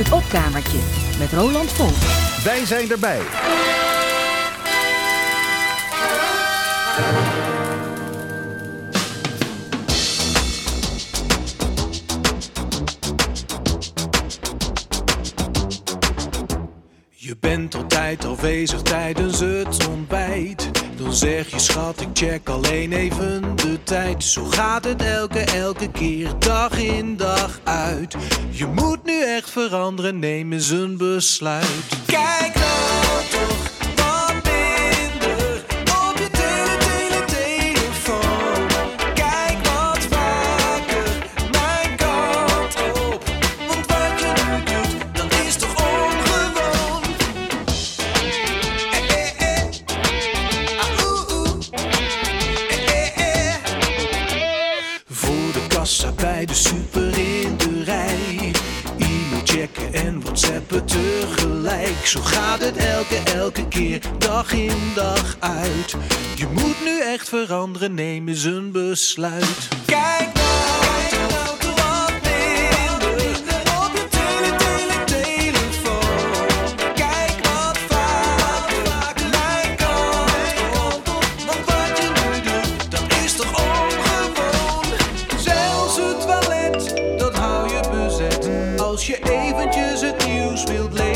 Het opkamertje met Roland Vol. Wij zijn erbij. Je bent altijd afwezig tijdens het ontbijt. Dan zeg je schat, ik check alleen even de tijd. Zo gaat het elke, elke keer, dag in dag uit. Je moet nu echt veranderen, neem eens een besluit. Kijk nou elke, keer, dag in dag uit. Je moet nu echt veranderen, neem eens een besluit. Kijk nou, toch wat minder op je tele, tele, telefoon. Kijk wat vaker mijn kant op. Want wat je nu doet, dat is toch ongewoon. Zelfs het toilet, dat hou je bezet. Als je eventjes het nieuws wilt lezen.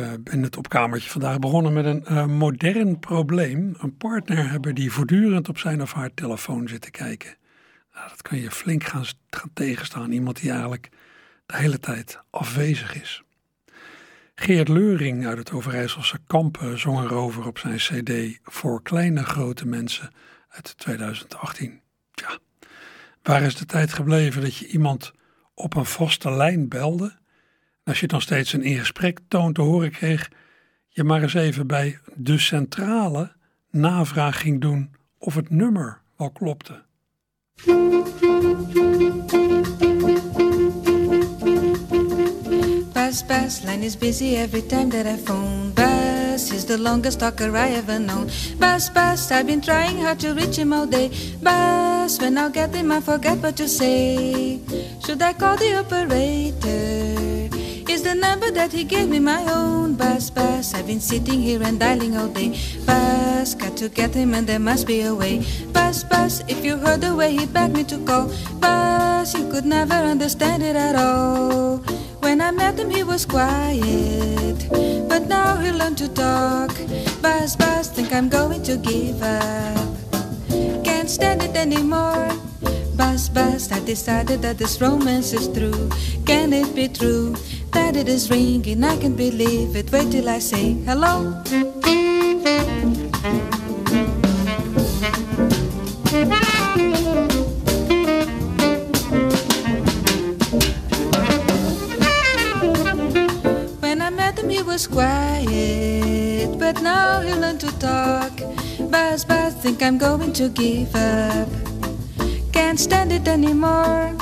Eh, in het opkamertje vandaag begonnen met een eh, modern probleem. Een partner hebben die voortdurend op zijn of haar telefoon zit te kijken. Nou, dat kan je flink gaan, gaan tegenstaan. Iemand die eigenlijk de hele tijd afwezig is. Geert Leuring uit het Overijsselse Kampen zong erover op zijn cd Voor kleine grote mensen uit 2018. Ja, waar is de tijd gebleven dat je iemand op een vaste lijn belde? Als je dan steeds een in gesprek toon te horen kreeg, je maar eens even bij de centrale navraag ging doen of het nummer wel klopte. Buzz, buzz, line is busy every time that I phone. Buzz is the longest talker I ever known. Buzz, buzz, I've been trying hard to reach him all day. Buzz, when I get him, I forget what to say. Should I call the operator? Is the number that he gave me my own? Buzz, buzz, I've been sitting here and dialing all day. Buzz, got to get him and there must be a way. Buzz, buzz, if you heard the way he begged me to call. Buzz, you could never understand it at all. When I met him, he was quiet, but now he learned to talk. Buzz, buzz, think I'm going to give up. Stand it anymore. Buzz, buzz, I decided that this romance is through. Can it be true that it is ringing? I can believe it. Wait till I say hello. When I met him, he was quiet, but now he learned to talk. Buzz, buzz, think I'm going to give up. Can't stand it anymore.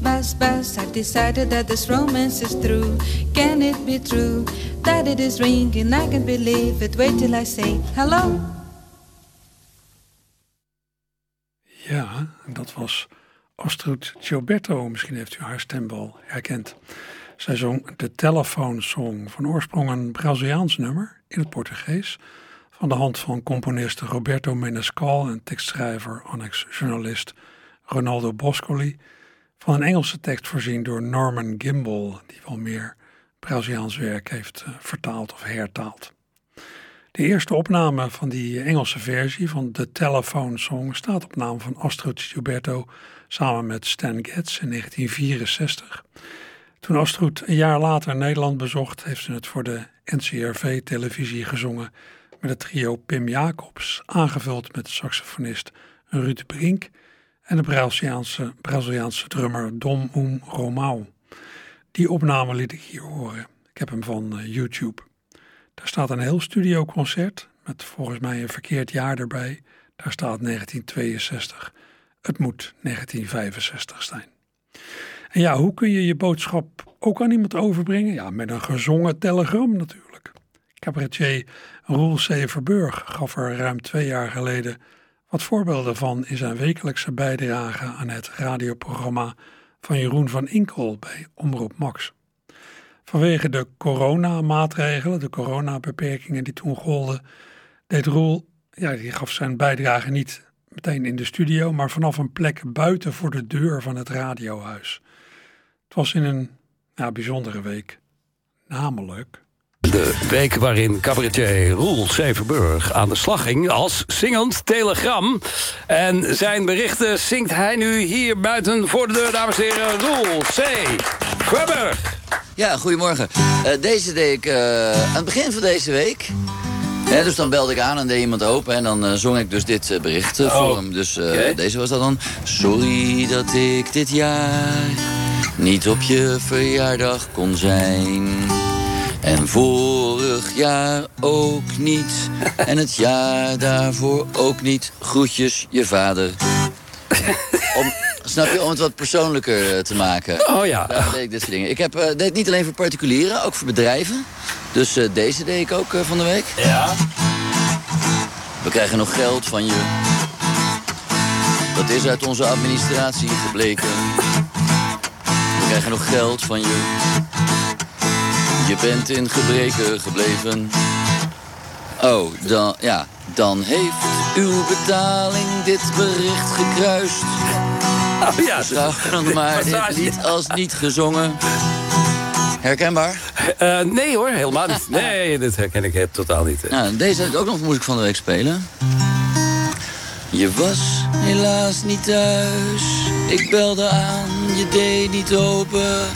Buzz, buzz, I've decided that this romance is through. Can it be true that it is ringing? I can believe it. Wait till I say hello. Ja, dat was Astrid Gilberto. Misschien heeft u haar stem wel herkend. Zij zong de telefoonsong, van oorsprong een Braziliaans nummer in het Portugees, van de hand van componist Roberto Menescal en tekstschrijver, annex-journalist Ronaldo Boscoli, van een Engelse tekst voorzien door Norman Gimbel, die wel meer Braziliaans werk heeft uh, vertaald of hertaald. De eerste opname van die Engelse versie van de Telephone Song staat op naam van Astrid Gilberto samen met Stan Getz in 1964. Toen Astrid een jaar later Nederland bezocht, heeft ze het voor de NCRV-televisie gezongen met het trio Pim Jacobs, aangevuld met saxofonist Ruud Brink en de Braziliaanse, Braziliaanse drummer Dom Um Romau. Die opname liet ik hier horen. Ik heb hem van uh, YouTube. Daar staat een heel studioconcert met volgens mij een verkeerd jaar erbij. Daar staat 1962. Het moet 1965 zijn. En ja, hoe kun je je boodschap ook aan iemand overbrengen? Ja, met een gezongen telegram natuurlijk. Cabaretier Roel C. Verburg gaf er ruim twee jaar geleden wat voorbeelden van in zijn wekelijkse bijdrage aan het radioprogramma van Jeroen van Inkel bij Omroep Max. Vanwege de coronamaatregelen, de coronabeperkingen die toen golden, deed Roel, ja, die gaf zijn bijdrage niet meteen in de studio, maar vanaf een plek buiten voor de deur van het radiohuis. Het was in een bijzondere week, namelijk de week waarin cabaretier Roel Severburg aan de slag ging als zingend telegram. En zijn berichten zingt hij nu hier buiten voor de deur, dames en heren. Roel C. Ja, goedemorgen. Uh, deze deed ik uh, aan het begin van deze week. dus dan belde ik aan en deed iemand open en dan uh, zong ik dus dit bericht oh. voor hem. Dus okay. deze was dat dan. Sorry dat ik dit jaar niet op je verjaardag kon zijn. En vorig jaar ook niet. En het jaar daarvoor ook niet. Groetjes, je vader. Om, snap je, om het wat persoonlijker eh, te maken. Oh ja. Daar deed ik dit soort dingen. Ik heb, uh, deed niet alleen voor particulieren, ook voor bedrijven. Dus uh, deze deed ik ook uh, van de week. Ja. We krijgen nog geld van je. Dat is uit onze administratie gebleken. We krijgen nog geld van je. Je bent in gebreken gebleven. Oh, dan, ja, dan heeft uw betaling dit bericht gekruist. Oh ja, dan maar dit lied als niet gezongen. Herkenbaar? Uh, nee hoor, helemaal niet. Nee, dit herken ik totaal niet. Nou, deze ik ook nog moeilijk van de week spelen. Je was helaas niet thuis. Ik belde aan, je deed niet open.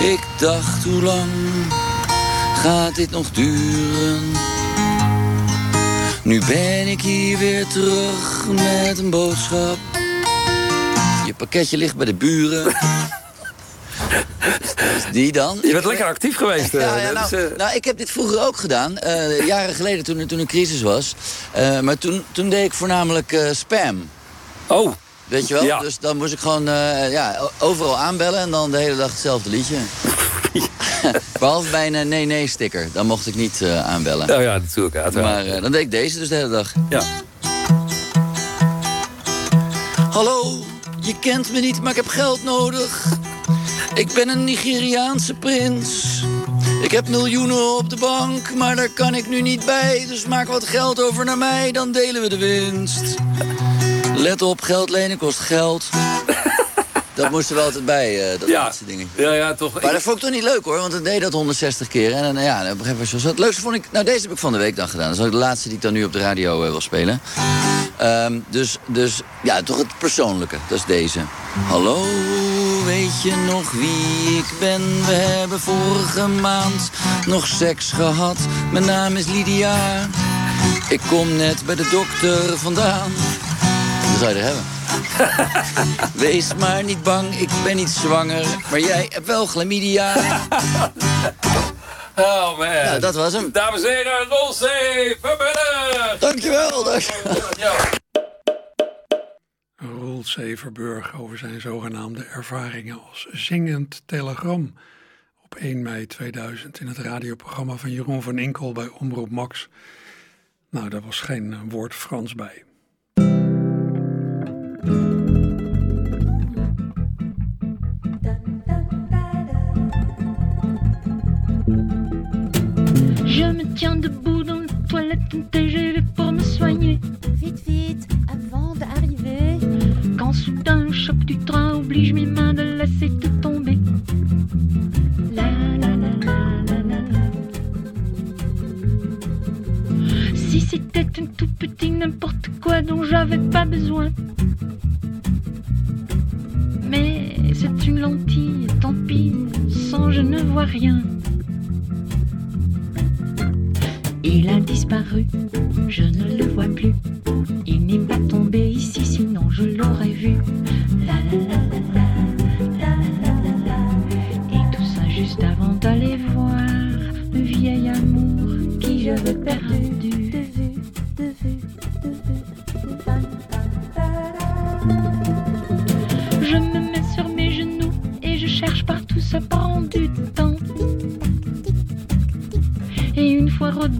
Ik dacht hoe lang gaat dit nog duren? Nu ben ik hier weer terug met een boodschap. Je pakketje ligt bij de buren. Die dan? Je bent lekker actief geweest. Ja, ja nou, uh... nou, ik heb dit vroeger ook gedaan. Uh, jaren geleden toen, toen een crisis was. Uh, maar toen, toen deed ik voornamelijk spam. Oh. Weet je wel? Ja. Dus dan moest ik gewoon ja, overal aanbellen en dan de hele dag hetzelfde liedje. Behalve bij een nee-nee-sticker. Dan mocht ik niet uh, aanbellen. Oh ja, natuurlijk. Uiteraard. Maar uh, dan deed ik deze dus de hele dag. Ja. Hallo, je kent me niet, maar ik heb geld nodig. Ik ben een Nigeriaanse prins. Ik heb miljoenen op de bank, maar daar kan ik nu niet bij. Dus maak wat geld over naar mij, dan delen we de winst. Let op, geld lenen kost geld. Dat moest er wel altijd bij, uh, dat ja. laatste ding. Ja, ja, toch. Maar dat vond ik toch niet leuk hoor, want dan deed dat 160 keer. En dan, ja, op een gegeven moment Het leukste vond ik... Nou, deze heb ik van de week dan gedaan. Dat is ook de laatste die ik dan nu op de radio uh, wil spelen. Um, dus, dus, ja, toch het persoonlijke. Dat is deze. Hallo, weet je nog wie ik ben? We hebben vorige maand nog seks gehad. Mijn naam is Lydia. Ik kom net bij de dokter vandaan. Dat zou je er hebben. Wees maar niet bang, ik ben niet zwanger. Maar jij hebt wel chlamydia. Oh man. Nou, dat was hem. Dames en heren, Rolzee Verburg. Dankjewel. dankjewel. Ja. Roel Severburg over zijn zogenaamde ervaringen als zingend telegram. Op 1 mei 2000 in het radioprogramma van Jeroen van Inkel bij Omroep Max. Nou, daar was geen woord Frans bij. Je me tiens debout dans la toilette TGV pour me soigner. Vite, vite, avant d'arriver. Quand soudain le choc du train oblige mes mains de laisser tout tomber. La la la la si c'était un tout petit n'importe quoi dont j'avais pas besoin. Mais c'est une lentille, tant pis, sans je ne vois rien. Il a disparu, je ne le vois plus. Il n'est pas tombé ici, sinon je l'aurais vu.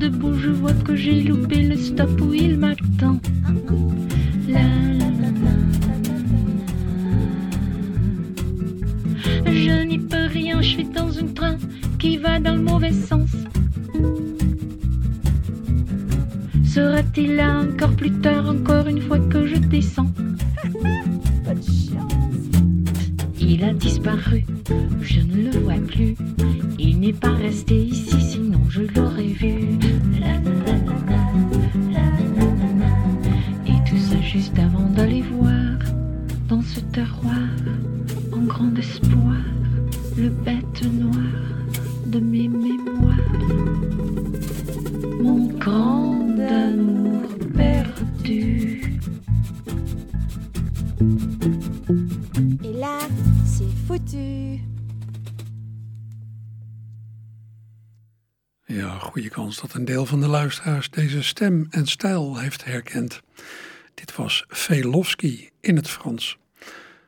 Fois redebout, je vois que j'ai loupé le stop où il m'attend. Een deel van de luisteraars deze stem en stijl heeft herkend. Dit was Velofsky in het Frans.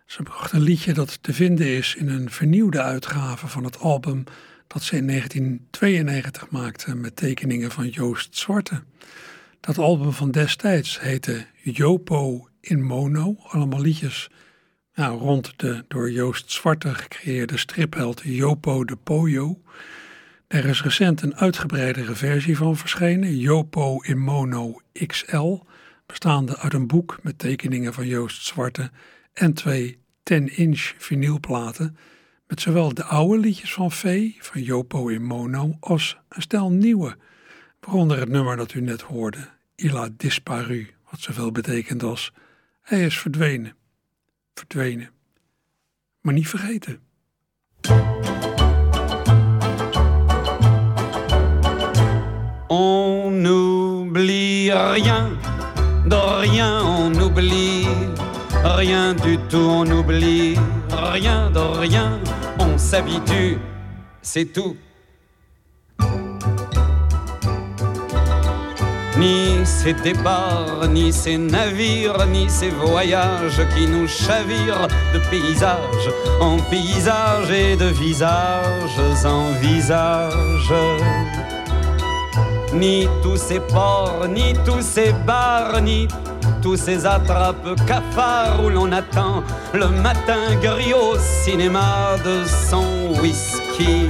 Ze bracht een liedje dat te vinden is in een vernieuwde uitgave van het album dat ze in 1992 maakte met tekeningen van Joost Zwarte. Dat album van destijds heette Jopo in Mono, allemaal liedjes nou, rond de door Joost Zwarte gecreëerde stripheld Jopo de Poyo. Er is recent een uitgebreidere versie van verschenen, Jopo in Mono XL, bestaande uit een boek met tekeningen van Joost Zwarte en twee 10-inch vinylplaten met zowel de oude liedjes van Vee, van Jopo in Mono, als een stel nieuwe, waaronder het nummer dat u net hoorde, Il a disparu, wat zoveel betekent als hij is verdwenen. Verdwenen. Maar niet vergeten. On n'oublie rien, de rien on oublie, rien du tout on oublie, rien de rien, on s'habitue, c'est tout. Ni ces départs, ni ces navires, ni ces voyages qui nous chavirent de paysage en paysage et de visages en visages ni tous ces ports, ni tous ces bars, ni tous ces attrapes cafards où l'on attend le matin gris au cinéma de son whisky.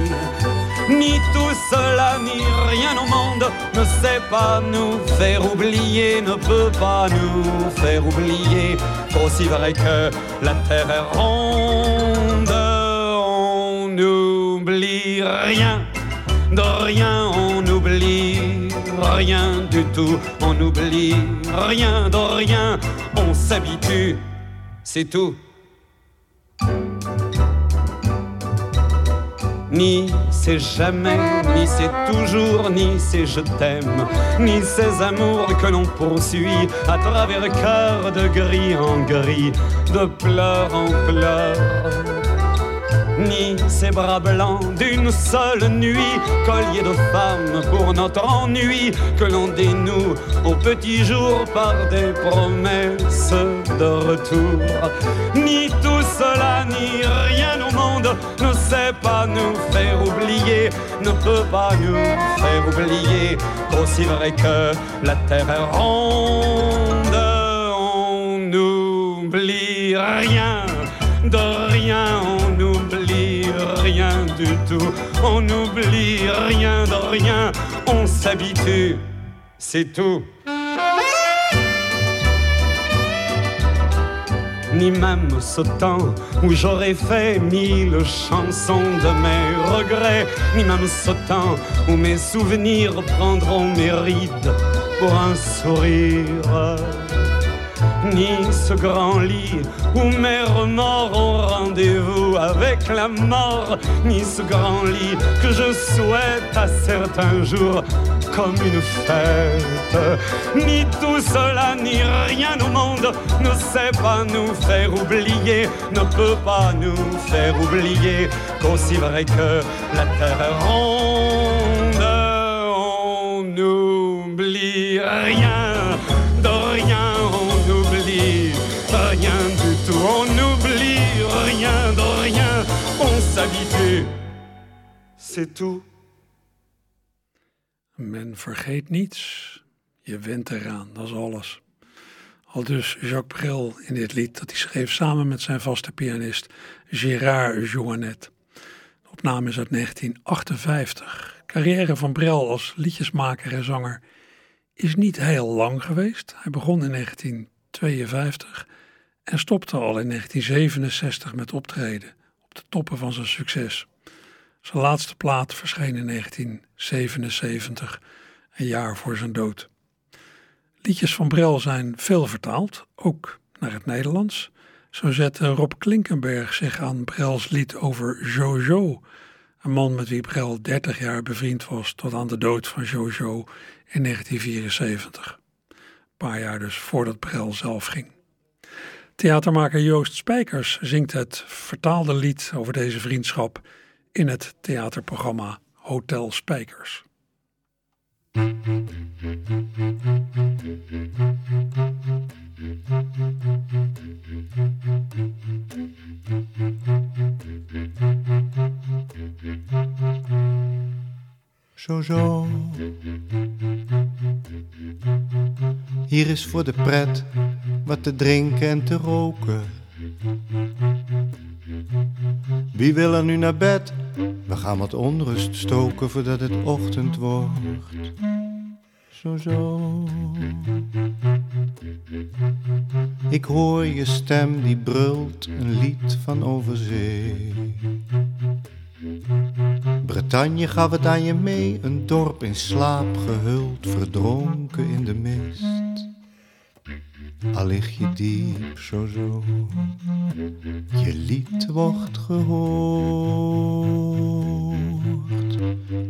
Ni tout cela, ni rien au monde ne sait pas nous faire oublier, ne peut pas nous faire oublier qu'aussi vrai que la terre est ronde, on n'oublie rien de rien on oublie, rien du tout. On oublie, rien de rien. On s'habitue, c'est tout. Ni c'est jamais, ni c'est toujours, ni c'est je t'aime, ni ces amours que l'on poursuit à travers le cœur de gris en gris, de pleurs en pleurs ni ces bras blancs d'une seule nuit, collier de femmes pour notre ennui, que l'on dénoue au petit jour par des promesses de retour. Ni tout cela, ni rien au monde ne sait pas nous faire oublier, ne peut pas nous faire oublier, aussi vrai que la terre est ronde, on n'oublie rien, de rien on n'oublie rien de rien, on s'habitue, c'est tout. Ni même ce temps où j'aurais fait mille chansons de mes regrets, ni même ce temps où mes souvenirs prendront mes rides pour un sourire ni ce grand lit où mes remords ont rendez-vous avec la mort, ni ce grand lit que je souhaite à certains jours comme une fête. Ni tout cela, ni rien au monde ne sait pas nous faire oublier, ne peut pas nous faire oublier qu'aussi vrai que la terre est ronde, on n'oublie rien, c'est tout. Men vergeet niets. Je went eraan, dat is alles. Al dus Jacques Brel in dit lied dat hij schreef samen met zijn vaste pianist Gérard Joannet. De opname is uit 1958. Carrière van Brel als liedjesmaker en zanger is niet heel lang geweest. Hij begon in 1952 en stopte al in 1967 met optreden op de toppen van zijn succes. Zijn laatste plaat verscheen in 1977, een jaar voor zijn dood. Liedjes van Brel zijn veel vertaald, ook naar het Nederlands. Zo zette Rob Klinkenberg zich aan Brels lied over Jojo, een man met wie Brel 30 jaar bevriend was tot aan de dood van Jojo in 1974. Een paar jaar dus voordat Brel zelf ging. Theatermaker Joost Spijkers zingt het vertaalde lied over deze vriendschap in het theaterprogramma Hotel Spijkers. Zo zo. Hier is voor de pret wat te drinken en te roken. Wie wil er nu naar bed? We gaan wat onrust stoken voordat het ochtend wordt. Zo zo. Ik hoor je stem die brult een lied van overzee. Bretagne gaf het aan je mee, een dorp in slaap gehuld, verdronken in de mist. Al lig je diep zo zo, je lied wordt gehoord.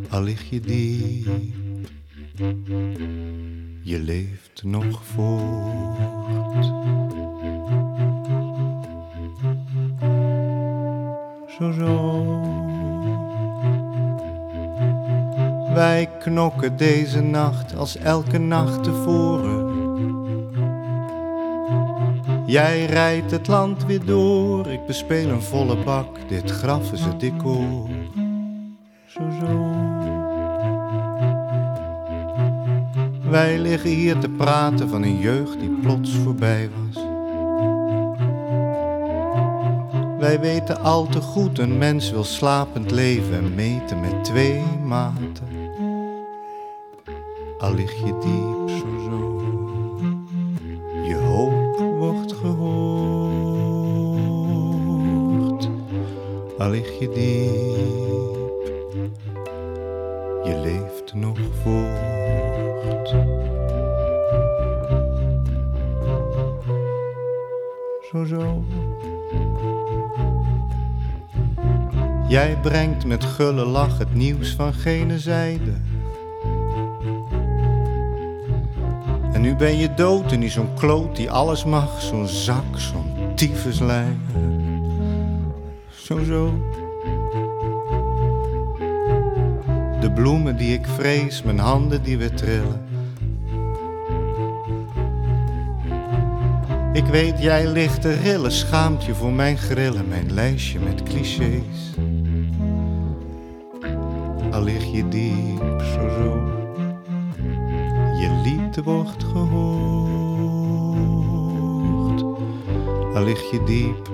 Al lig je diep, je leeft nog voort. Zo zo. Wij knokken deze nacht als elke nacht tevoren. Jij rijdt het land weer door, ik bespeel een volle bak, dit graf is het decor. Zo zo. Wij liggen hier te praten van een jeugd die plots voorbij was. Wij weten al te goed, een mens wil slapend leven en meten met twee maten. Al lig je diep zo zo, je hoop wordt gehoord. Al lig je diep, brengt met gulle lach het nieuws van gene zijde. En nu ben je dood en die zo'n kloot die alles mag, zo'n zak, zo'n tyfuslijn. Zo zo. De bloemen die ik vrees, mijn handen die weer trillen. Ik weet, jij ligt te rillen, schaamt je voor mijn grillen, mijn lijstje met clichés. Al lig je diep, zo je lied wordt gehoord. Al lig je diep,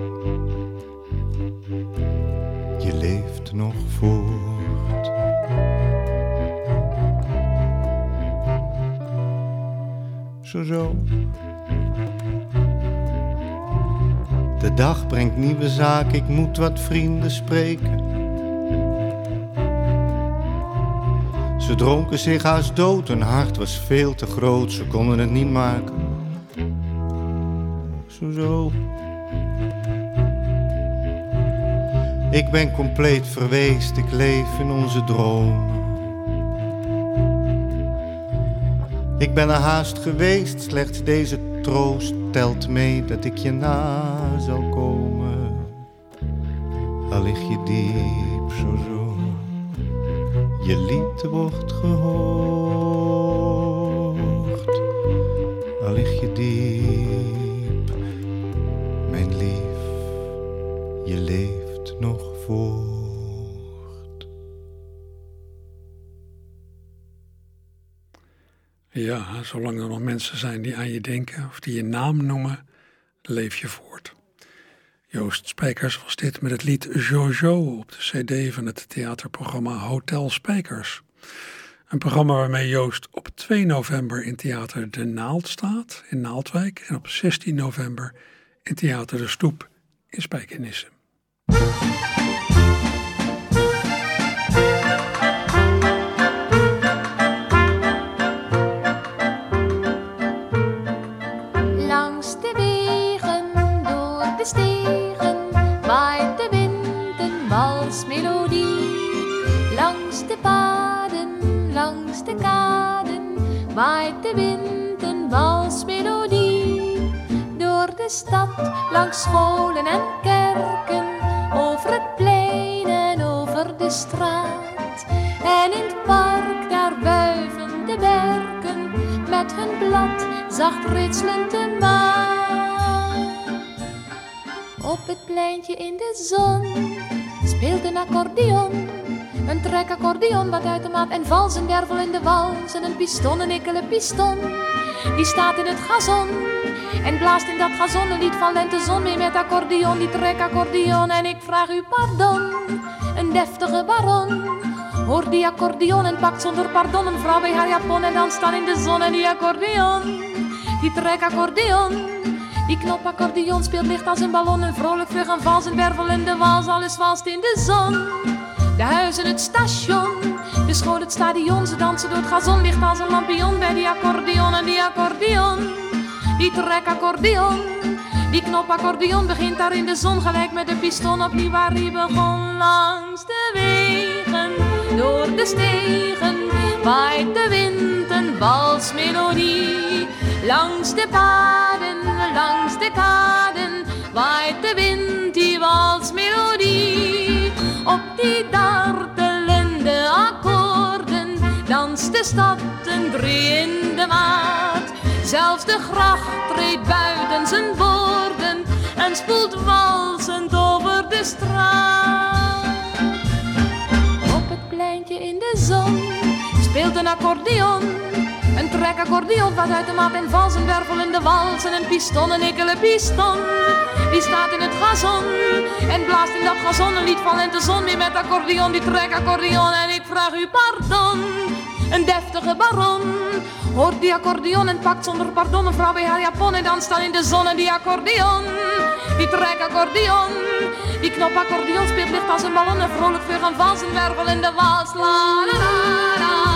je leeft nog voort. Zo zo. De dag brengt nieuwe zaken, ik moet wat vrienden spreken. Ze dronken zich haast dood, hun hart was veel te groot, ze konden het niet maken. zo zo. Ik ben compleet verweest, ik leef in onze dromen. Ik ben er haast geweest, slechts deze troost telt mee dat ik je na zal komen. Al lig je diep zo zo, je lied wordt gehoord. Al lig je diep, mijn lief, je leeft nog voort. Ja, zolang er nog mensen zijn die aan je denken of die je naam noemen, leef je voort. Joost Spijkers was dit met het lied Jojo op de cd van het theaterprogramma Hotel Spijkers. Een programma waarmee Joost op 2 november in theater De Naald staat in Naaldwijk en op 16 november in theater De Stoep in Spijkenisse. Waait de wind een walsmelodie. Door de stad, langs scholen en kerken, over het plein en over de straat. En in het park, daar wuiven de berken, met hun blad zacht ritselend de maan. Op het pleintje in de zon speelt een accordeon. Een trekaccordeon wat uit de maat en vals een wervel in de wals en een piston, een ikkele piston. Die staat in het gazon en blaast in dat gazon een lied van lentezon mee met accordeon, die trekaccordeon. En ik vraag u pardon, een deftige baron. Hoor die accordeon en pakt zonder pardon een vrouw bij haar japon en dan staan in de zon en die accordeon. Die trekaccordeon, die knopaccordeon speelt licht als een ballon en vrolijk vlug en vals in de wals, alles vast in de zon. De huizen, het station, de school, het stadion, ze dansen door het gazon, licht als een lampion bij die accordeon en die accordeon. Die trekaccordeon, die knopaccordeon begint daar in de zon gelijk met de piston opnieuw waar hij begon. Langs de wegen, door de stegen, waait de wind een walsmelodie. Langs de paden, langs de kaden, waait de wind die walsmelodie. Op die dartelende de stad een drie in de maat. Zelfs de gracht treedt buiten zijn borden en spoelt walsend over de straat. Op het pleintje in de zon speelt een accordeon. Een trekaccordeon wat uit de maat en vals een in de wals en een piston, een ikkele piston. Die staat in het gazon en blaast in dat gazon een lied van lentezon mee met accordeon, die trekaccordeon. En ik vraag u pardon, een deftige baron. Hoort die accordeon en pakt zonder pardon een vrouw bij haar japon en dan staan in de zon en die accordeon. Die trekaccordeon, die knopaccordeon speelt licht als een ballon en vrolijk vlug en vals een wervel in de la la la la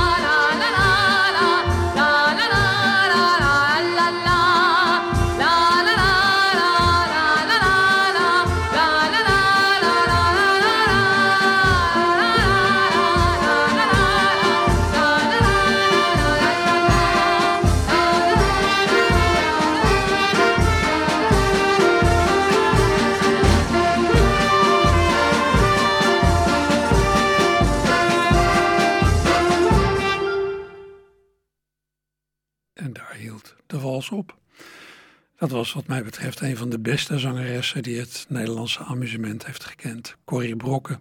Dat was wat mij betreft een van de beste zangeressen die het Nederlandse amusement heeft gekend. Corrie Brokke.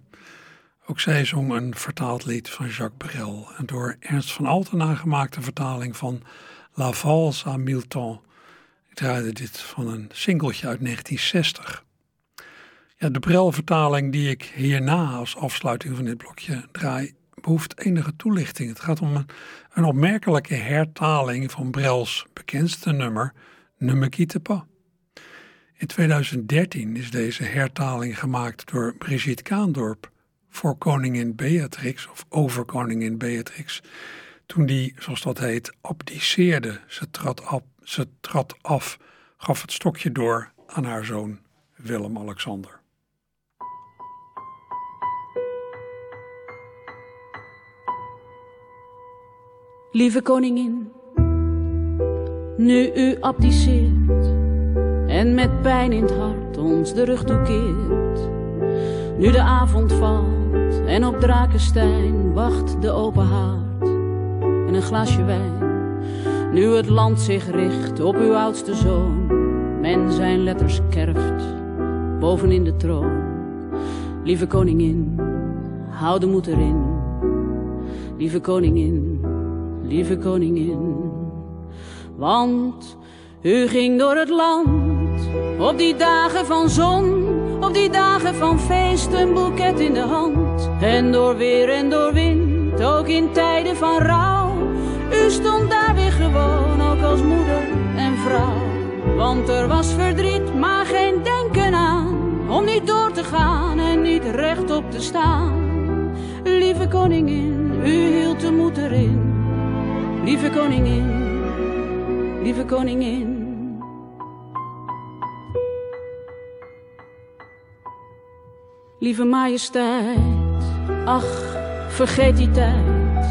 Ook zij zong een vertaald lied van Jacques Brel. Een door Ernst van Alten nagemaakte vertaling van La Valse à Milton. Ik draaide dit van een singeltje uit 1960. Ja, de Brel-vertaling die ik hierna als afsluiting van dit blokje draai, behoeft enige toelichting. Het gaat om een, een opmerkelijke hertaling van Brels bekendste nummer, Pas. In 2013 is deze hertaling gemaakt door Brigitte Kaandorp voor koningin Beatrix of over koningin Beatrix. Toen die, zoals dat heet, abdiceerde. Ze trad, ze trad af, gaf het stokje door aan haar zoon Willem-Alexander. Lieve koningin, nu u abdiceert en met pijn in het hart ons de rug toekeert. Nu de avond valt en op Drakenstein wacht de open haard en een glaasje wijn. Nu het land zich richt op uw oudste zoon, men zijn letters kerft bovenin de troon. Lieve koningin, hou de moed erin. Lieve koningin, lieve koningin. Want u ging door het land op die dagen van zon, op die dagen van feest, een boeket in de hand. En door weer en door wind, ook in tijden van rouw. U stond daar weer gewoon, ook als moeder en vrouw. Want er was verdriet, maar geen denken aan, om niet door te gaan en niet rechtop te staan. Lieve koningin, u hield de moed erin. Lieve koningin, lieve koningin. Lieve majesteit, ach, vergeet die tijd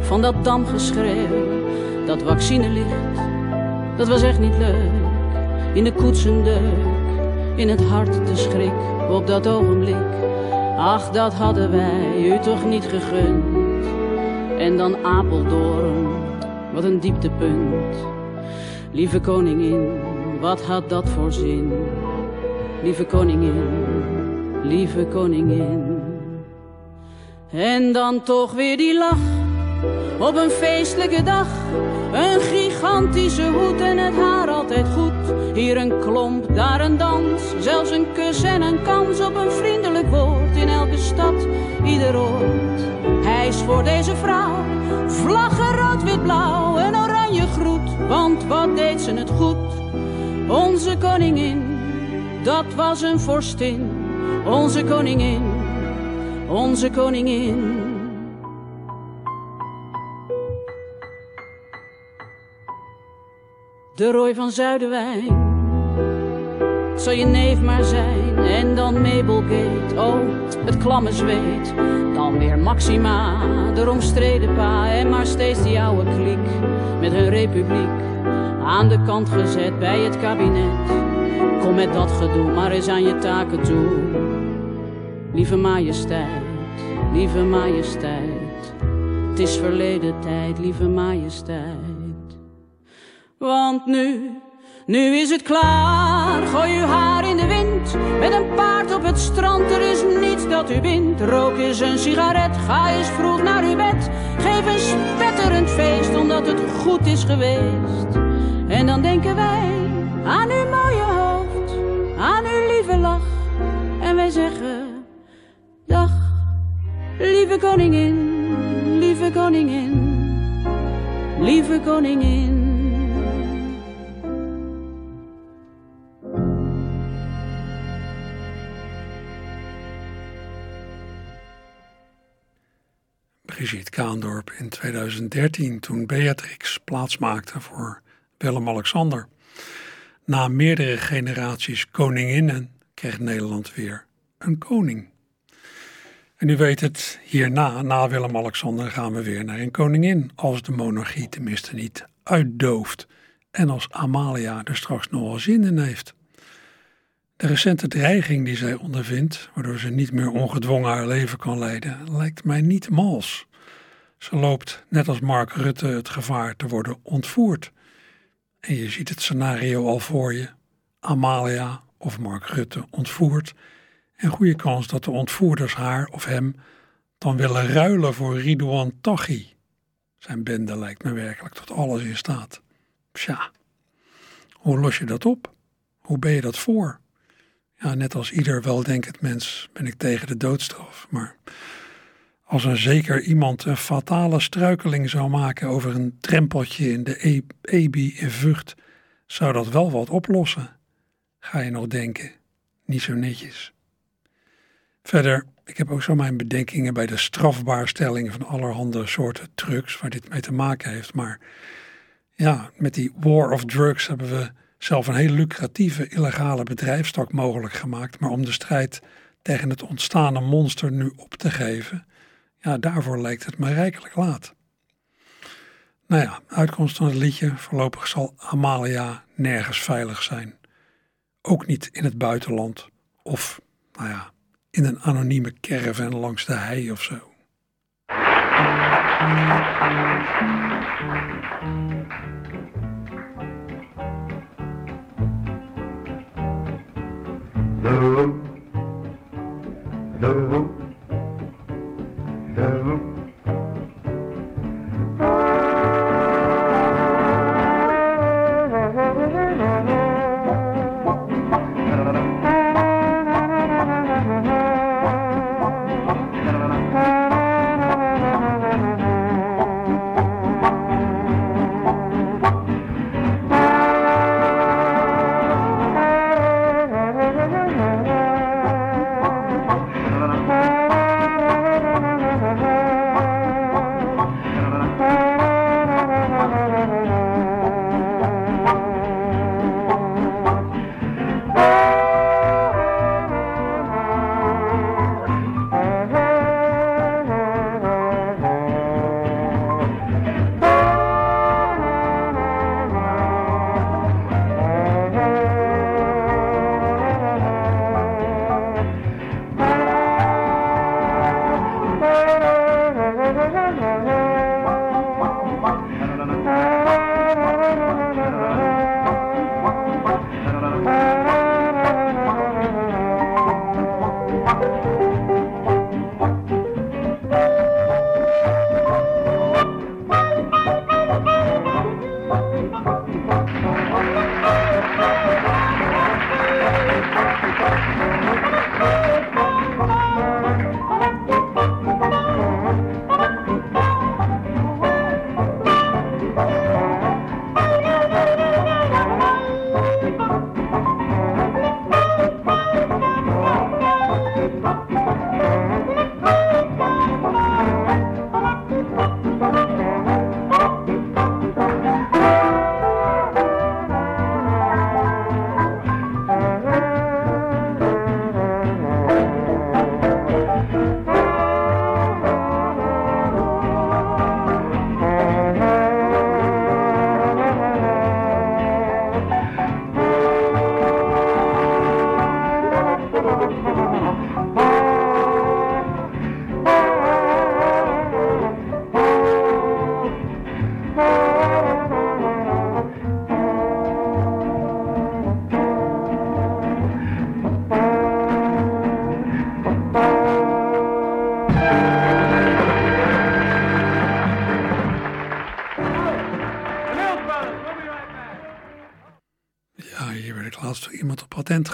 van dat damgeschreeuw, dat vaccinelicht. Dat was echt niet leuk, in de koetsendeuk, in het hart de schrik op dat ogenblik. Ach, dat hadden wij u toch niet gegund. En dan Apeldoorn, wat een dieptepunt. Lieve koningin, wat had dat voor zin? Lieve koningin, lieve koningin. En dan toch weer die lach op een feestelijke dag. Een gigantische hoed en het haar altijd goed. Hier een klomp, daar een dans. Zelfs een kus en een kans op een vriendelijk woord. In elke stad, ieder oord. Hij is voor deze vrouw. Vlaggen rood, wit, blauw. Een oranje groet. Want wat deed ze het goed? Onze koningin, dat was een vorstin. Onze koningin, onze koningin. De rooi van Zuiderwijn. Zal je neef maar zijn. En dan Mabelgate. Oh, het klamme zweet. Dan weer Maxima, de omstreden pa. En maar steeds die oude kliek. Met hun republiek. Aan de kant gezet bij het kabinet. Kom met dat gedoe, maar eens aan je taken toe. Lieve majesteit, lieve majesteit. Het is verleden tijd, lieve majesteit. Want nu, nu is het klaar. Gooi uw haar in de wind. Met een paard op het strand, er is niets dat u wint. Rook eens een sigaret, ga eens vroeg naar uw bed. Geef een spetterend feest, omdat het goed is geweest. En dan denken wij aan uw mooie hoofd, aan uw lieve lach. En wij zeggen, dag, lieve koningin, lieve koningin, lieve koningin. Kaandorp in 2013 toen Beatrix plaatsmaakte voor Willem-Alexander. Na meerdere generaties koninginnen kreeg Nederland weer een koning. En u weet het, hierna, na Willem-Alexander, gaan we weer naar een koningin. Als de monarchie tenminste niet uitdooft. En als Amalia er straks nog wel zin in heeft. De recente dreiging die zij ondervindt, waardoor ze niet meer ongedwongen haar leven kan leiden, lijkt mij niet mals. Ze loopt, net als Mark Rutte, het gevaar te worden ontvoerd. En je ziet het scenario al voor je. Amalia of Mark Rutte ontvoerd. En goede kans dat de ontvoerders haar of hem dan willen ruilen voor Ridouan Taghi. Zijn bende lijkt me werkelijk tot alles in staat. Tja, hoe los je dat op? Hoe ben je dat voor? Ja, net als ieder weldenkend mens ben ik tegen de doodstraf. Maar als een zeker iemand een fatale struikeling zou maken over een drempeltje in de EBI in Vught, zou dat wel wat oplossen. Ga je nog denken? Niet zo netjes. Verder, ik heb ook zo mijn bedenkingen bij de strafbaarstelling van allerhande soorten drugs waar dit mee te maken heeft. Maar ja, met die war of drugs hebben we zelf een heel lucratieve illegale bedrijfstak mogelijk gemaakt. Maar om de strijd tegen het ontstane monster nu op te geven, daarvoor lijkt het me rijkelijk laat. Nou ja, uitkomst van het liedje. Voorlopig zal Amalia nergens veilig zijn. Ook niet in het buitenland. Of, nou ja, in een anonieme caravan langs de hei of zo. Ja,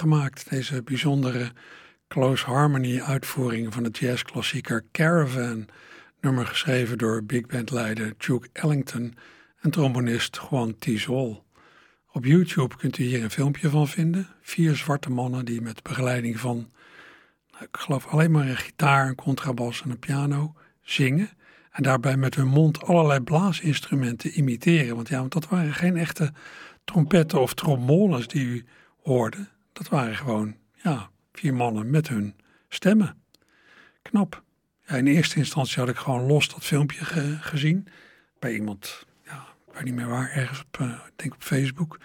gemaakt. Deze bijzondere close harmony uitvoering van de jazzklassieker Caravan. Nummer geschreven door big band leider Duke Ellington en trombonist Juan Tizol. Op YouTube kunt u hier een filmpje van vinden. Vier zwarte mannen die met begeleiding van, nou, ik geloof alleen maar een gitaar, een contrabas en een piano zingen. En daarbij met hun mond allerlei blaasinstrumenten imiteren. Want ja, want dat waren geen echte trompetten of trombones die u hoorde. Dat waren gewoon, ja, vier mannen met hun stemmen. Knap. Ja, in eerste instantie had ik gewoon los dat filmpje ge- gezien. Bij iemand, ja, ik weet niet meer waar, ergens op, eh, ik denk op Facebook.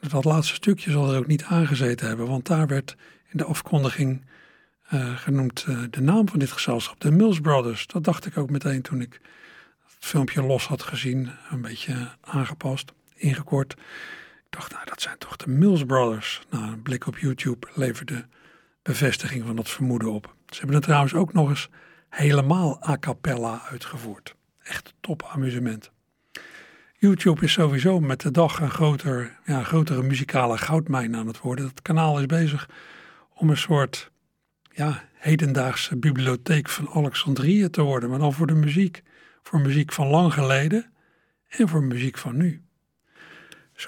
En dat laatste stukje zal er ook niet aangezeten hebben. Want daar werd in de afkondiging eh, genoemd eh, de naam van dit gezelschap. De Mills Brothers. Dat dacht ik ook meteen toen ik het filmpje los had gezien. Een beetje aangepast ingekort. Ik dacht, nou, dat zijn toch de Mills Brothers. Nou, een blik op YouTube leverde bevestiging van dat vermoeden op. Ze hebben het trouwens ook nog eens helemaal a cappella uitgevoerd. Echt top amusement. YouTube is sowieso met de dag een groter, ja, grotere muzikale goudmijn aan het worden. Het kanaal is bezig om een soort ja, hedendaagse bibliotheek van Alexandrië te worden, maar dan voor de muziek. Voor muziek van lang geleden en voor muziek van nu.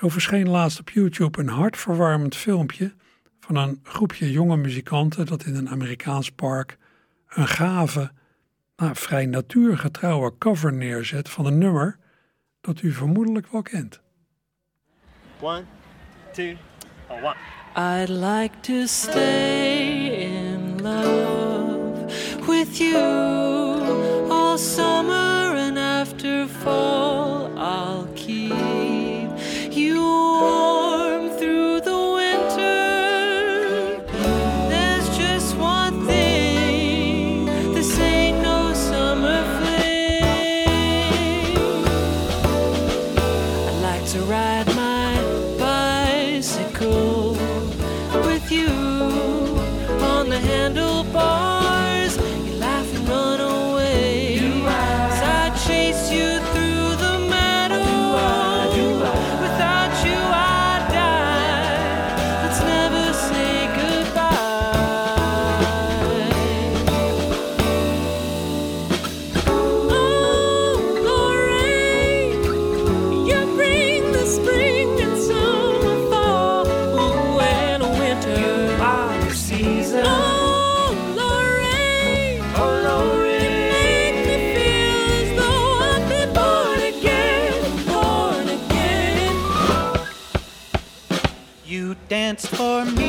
Zo verscheen laatst op YouTube een hartverwarmend filmpje van een groepje jonge muzikanten dat in een Amerikaans park een gave, nou, vrij natuurgetrouwe cover neerzet van een nummer dat u vermoedelijk wel kent. One, two, one. I'd like to stay in love with you all summer and after fall You danced for me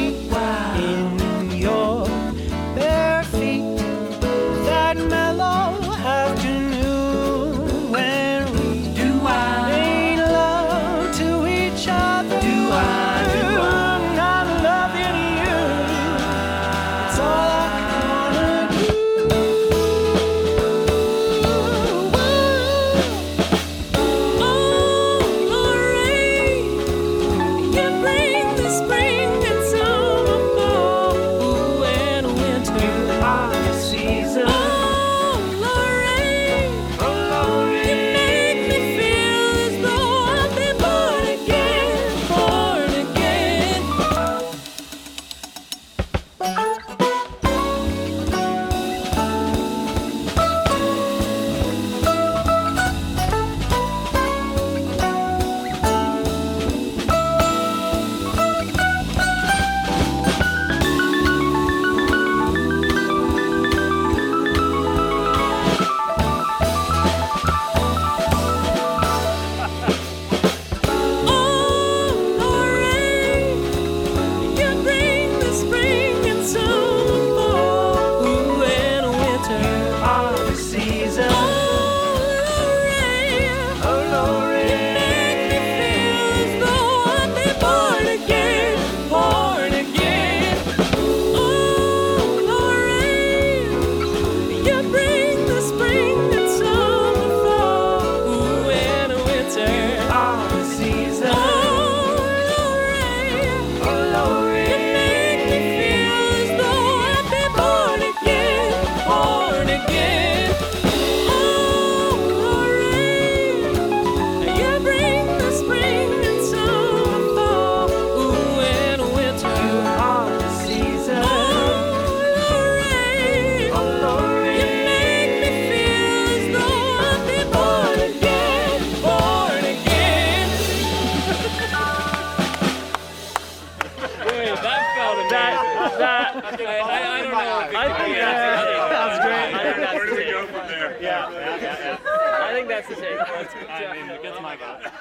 Yeah, yeah, yeah, yeah. I think that's the take. That's good. I mean, that's my guy.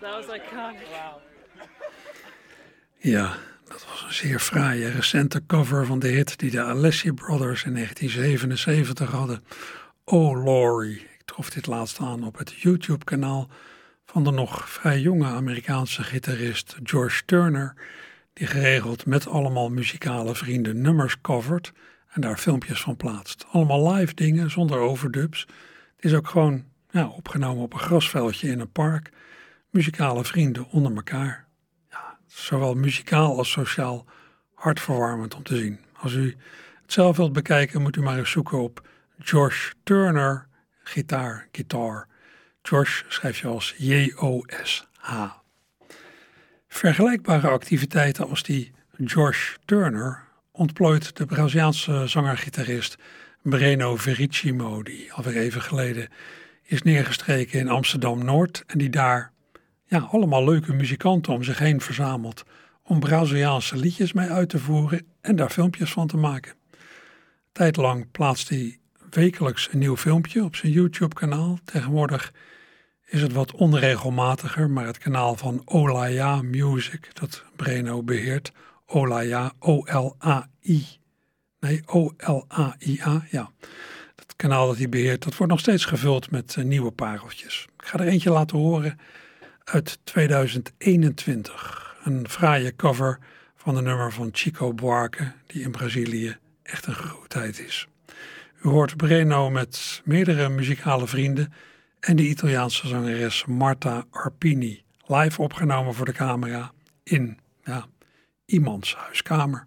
That was iconic. Wow. Ja, dat was een zeer fraaie recente cover van de hit die de Alessi Brothers in 1977 hadden. Oh Laurie. Ik trof dit laatst aan op het YouTube-kanaal van de nog vrij jonge Amerikaanse gitarist George Turner, die geregeld met allemaal muzikale vrienden nummers covert en daar filmpjes van plaatst. Allemaal live dingen zonder overdubs. Het is ook gewoon ja, opgenomen op een grasveldje in een park. Muzikale vrienden onder elkaar zowel muzikaal als sociaal hartverwarmend om te zien. Als u het zelf wilt bekijken, moet u maar eens zoeken op Josh Turner gitaar, guitar. Josh schrijf je als J-O-S-H. Vergelijkbare activiteiten als die Josh Turner ontplooit de Braziliaanse zanger-gitarist Breno Vericimo, die alweer even geleden is neergestreken in Amsterdam-Noord en die daar ja, allemaal leuke muzikanten om zich heen verzameld om Braziliaanse liedjes mee uit te voeren en daar filmpjes van te maken. Tijdlang plaatst hij wekelijks een nieuw filmpje op zijn YouTube-kanaal. Tegenwoordig is het wat onregelmatiger, maar het kanaal van Olaya Music, dat Breno beheert, Olaya, O-L-A-I, nee, O-L-A-I-A, ja. Het kanaal dat hij beheert, dat wordt nog steeds gevuld met eh, nieuwe pareltjes. Ik ga er eentje laten horen uit 2021. Een fraaie cover van de nummer van Chico Buarque, die in Brazilië echt een grootheid is. U hoort Breno met meerdere muzikale vrienden en de Italiaanse zangeres Marta Arpini, live opgenomen voor de camera in ja, iemands huiskamer.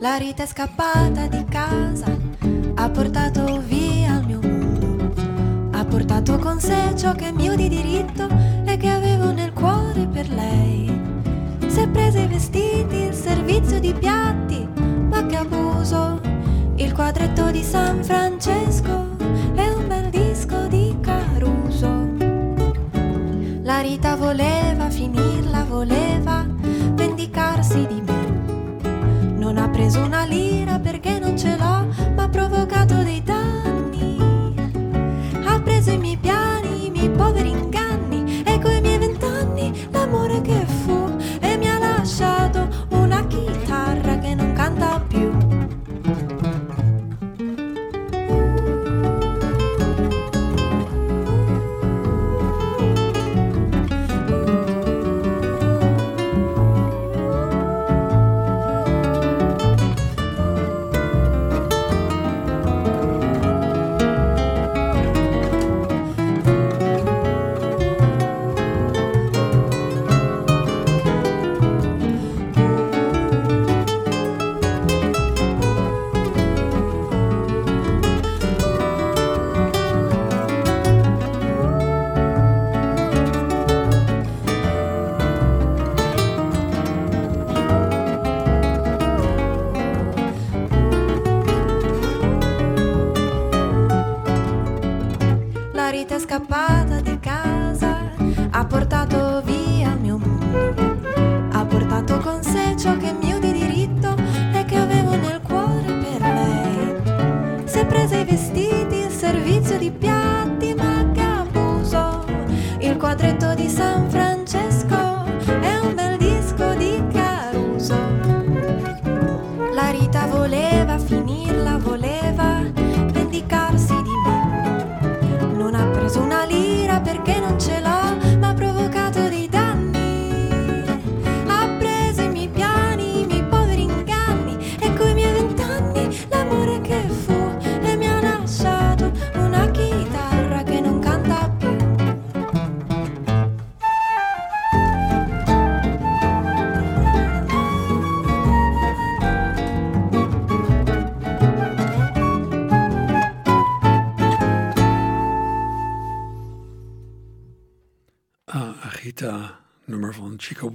La Rita è scappata di casa, ha portato via il mio mondo, ha portato con sé ciò che è mio di diritto e che avevo nel cuore per lei. Si è presa i vestiti, il servizio di piatti, quadretto di San Francesco è un bel disco di Caruso. La Rita voleva finirla, voleva vendicarsi di me. Non ha preso una lira perché non ce l'ho, ma ha provocato dei danni. Ha preso i miei piani, i miei poveri inganni e coi miei vent'anni l'amore che fu e mi ha lasciato una chitarra che non canta più.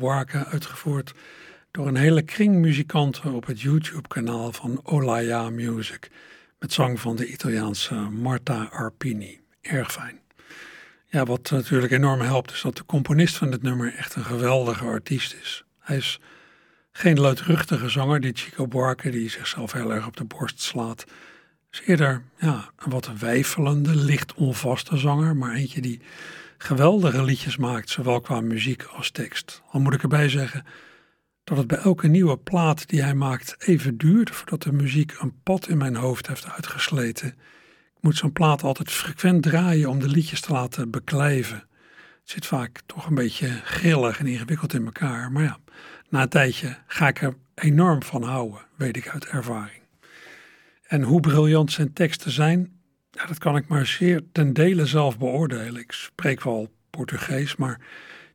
Buarque, uitgevoerd door een hele kring muzikanten op het YouTube-kanaal van Olaya Music, met zang van de Italiaanse Marta Arpini. Erg fijn. Ja, wat natuurlijk enorm helpt, is dat de componist van dit nummer echt een geweldige artiest is. Hij is geen luidruchtige zanger, die Chico Buarque, die zichzelf heel erg op de borst slaat. Is eerder ja, een wat weifelende, licht onvaste zanger, maar eentje die geweldige liedjes maakt, zowel qua muziek als tekst. Al moet ik erbij zeggen dat het bij elke nieuwe plaat die hij maakt even duurt voordat de muziek een pad in mijn hoofd heeft uitgesleten. Ik moet zo'n plaat altijd frequent draaien om de liedjes te laten beklijven. Het zit vaak toch een beetje grillig en ingewikkeld in elkaar, maar ja, na een tijdje ga ik er enorm van houden, weet ik uit ervaring. En hoe briljant zijn teksten zijn, ja, dat kan ik maar zeer ten dele zelf beoordelen. Ik spreek wel Portugees, maar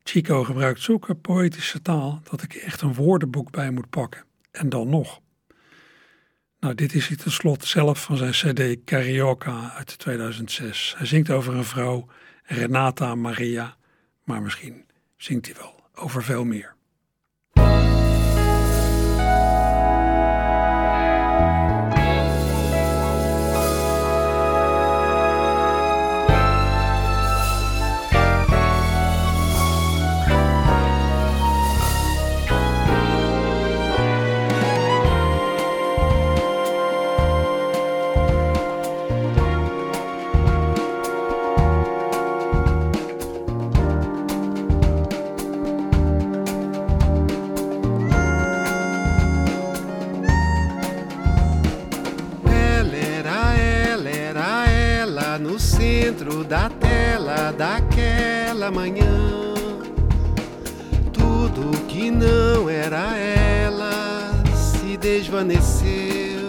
Chico gebruikt zulke poëtische taal dat ik echt een woordenboek bij moet pakken. En dan nog. Nou, dit is hij tenslotte zelf van zijn CD Carioca uit 2006. Hij zingt over een vrouw, Renata Maria, maar misschien zingt hij wel over veel meer. Da tela daquela manhã. Tudo que não era ela se desvaneceu.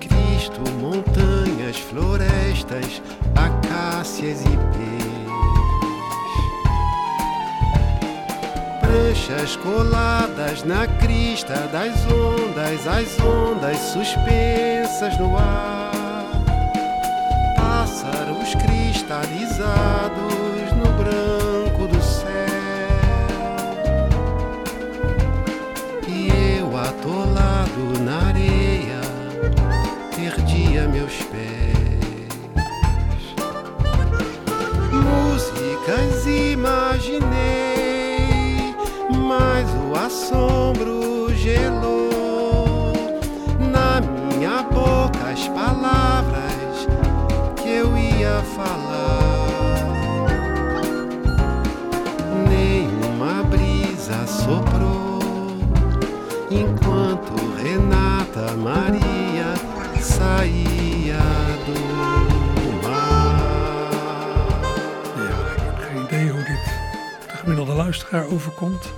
Cristo, montanhas, florestas, acácias e pés. Pranchas coladas na crista das ondas, as ondas suspensas no ar. paralisado. Maria saía do Geen idee hoe dit de gemiddelde luisteraar overkomt.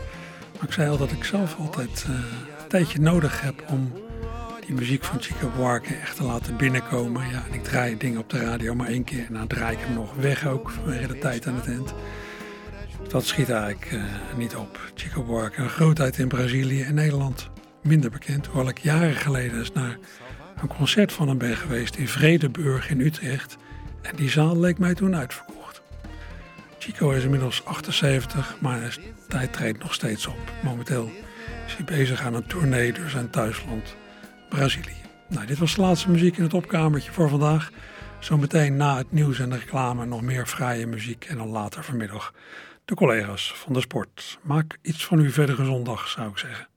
Maar ik zei al dat ik zelf altijd eh, een tijdje nodig heb om die muziek van Chico Buarque echt te laten binnenkomen. Ja, ik draai dingen op de radio maar één keer. En dan draai ik hem nog weg ook vanwege de tijd aan het eind. Dat schiet eigenlijk eh, niet op. Chico Buarque, een grootheid in Brazilië en Nederland. Minder bekend, hoewel ik jaren geleden eens naar een concert van hem ben geweest in Vredeburg in Utrecht. En die zaal leek mij toen uitverkocht. Chico is inmiddels 78, maar tijd treedt nog steeds op. Momenteel is hij bezig aan een tournee door zijn thuisland Brazilië. Nou, dit was de laatste muziek in het opkamertje voor vandaag. Zometeen na het nieuws en de reclame nog meer fraaie muziek en dan later vanmiddag de collega's van de sport. Maak iets van uw verdere zondag, zou ik zeggen.